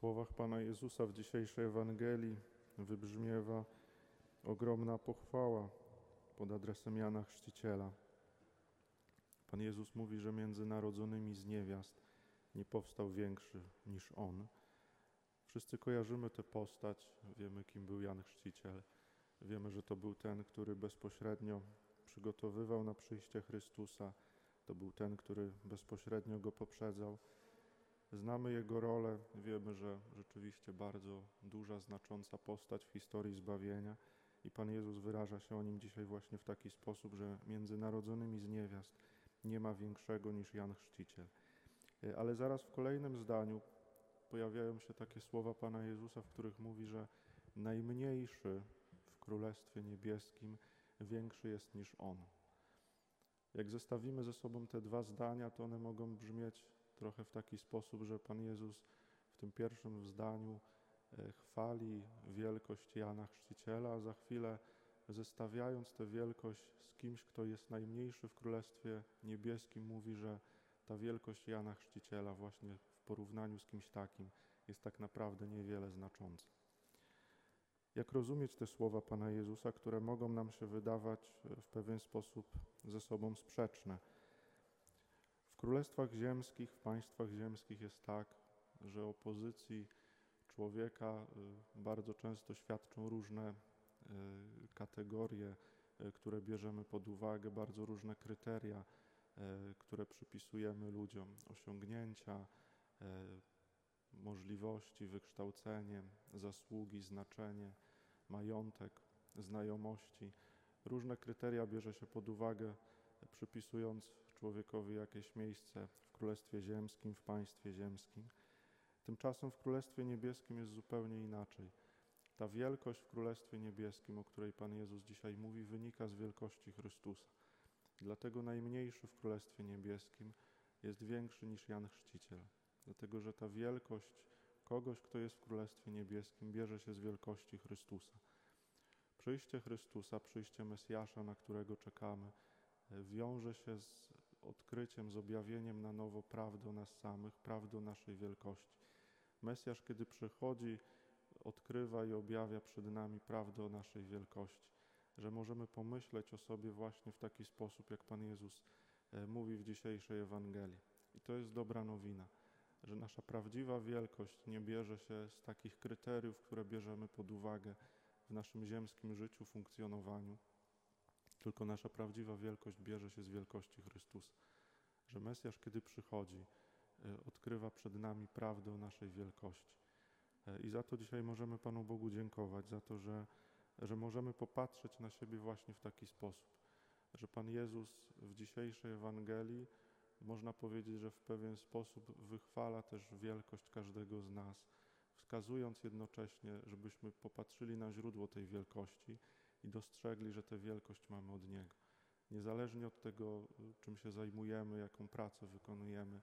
słowach Pana Jezusa w dzisiejszej Ewangelii wybrzmiewa ogromna pochwała pod adresem Jana Chrzciciela. Pan Jezus mówi, że między narodzonymi z niewiast nie powstał większy niż On. Wszyscy kojarzymy tę postać, wiemy kim był Jan Chrzciciel. Wiemy, że to był ten, który bezpośrednio przygotowywał na przyjście Chrystusa. To był ten, który bezpośrednio go poprzedzał. Znamy jego rolę, wiemy, że rzeczywiście bardzo duża, znacząca postać w historii zbawienia i Pan Jezus wyraża się o nim dzisiaj właśnie w taki sposób, że między narodzonymi z niewiast nie ma większego niż Jan Chrzciciel. E, ale zaraz w kolejnym zdaniu pojawiają się takie słowa Pana Jezusa, w których mówi, że najmniejszy w Królestwie Niebieskim większy jest niż On. Jak zestawimy ze sobą te dwa zdania, to one mogą brzmieć trochę w taki sposób, że Pan Jezus w tym pierwszym zdaniu e, chwali wielkość Jana Chrzciciela, a za chwilę zestawiając tę wielkość z kimś, kto jest najmniejszy w Królestwie Niebieskim, mówi, że ta wielkość Jana Chrzciciela właśnie w porównaniu z kimś takim jest tak naprawdę niewiele znacząca. Jak rozumieć te słowa Pana Jezusa, które mogą nam się wydawać e, w pewien sposób ze sobą sprzeczne? W królestwach ziemskich, w państwach ziemskich jest tak, że opozycji człowieka y, bardzo często świadczą różne y, kategorie, y, które bierzemy pod uwagę, bardzo różne kryteria, które przypisujemy ludziom, osiągnięcia, możliwości, wykształcenie, zasługi, znaczenie, majątek, znajomości. Różne kryteria bierze się pod uwagę, przypisując człowiekowi jakieś miejsce w Królestwie Ziemskim, w państwie ziemskim. Tymczasem w Królestwie Niebieskim jest zupełnie inaczej. Ta wielkość w Królestwie Niebieskim, o której Pan Jezus dzisiaj mówi, wynika z wielkości Chrystusa. Dlatego najmniejszy w Królestwie Niebieskim jest większy niż Jan Chrzciciel. Dlatego, że ta wielkość kogoś, kto jest w Królestwie Niebieskim, bierze się z wielkości Chrystusa. Przyjście Chrystusa, przyjście Mesjasza, na którego czekamy, wiąże się z odkryciem, z objawieniem na nowo prawdy o nas samych, prawdy o naszej wielkości. Mesjasz, kiedy przychodzi, odkrywa i objawia przed nami prawdę o naszej wielkości, że możemy pomyśleć o sobie właśnie w taki sposób, jak Pan Jezus e, mówi w dzisiejszej Ewangelii. I to jest dobra nowina, że nasza prawdziwa wielkość nie bierze się z takich kryteriów, które bierzemy pod uwagę w naszym ziemskim życiu, funkcjonowaniu, tylko nasza prawdziwa wielkość bierze się z wielkości Chrystusa. Że Mesjasz, kiedy przychodzi, e, odkrywa przed nami prawdę o naszej wielkości. E, I za to dzisiaj możemy Panu Bogu dziękować, za to, że, że możemy popatrzeć na siebie właśnie w taki sposób. Że Pan Jezus w dzisiejszej Ewangelii, można powiedzieć, że w pewien sposób wychwala też wielkość każdego z nas, wskazując jednocześnie, żebyśmy popatrzyli na źródło tej wielkości i dostrzegli, że tę wielkość mamy od Niego. Niezależnie od tego, czym się zajmujemy, jaką pracę wykonujemy,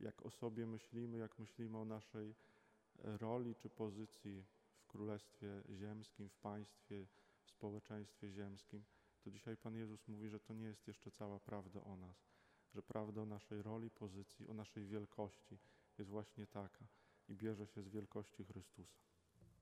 jak o sobie myślimy, jak myślimy o naszej roli czy pozycji w Królestwie Ziemskim, w państwie, w społeczeństwie ziemskim, to dzisiaj Pan Jezus mówi, że to nie jest jeszcze cała prawda o nas, że prawda o naszej roli, pozycji, o naszej wielkości jest właśnie taka i bierze się z wielkości Chrystusa.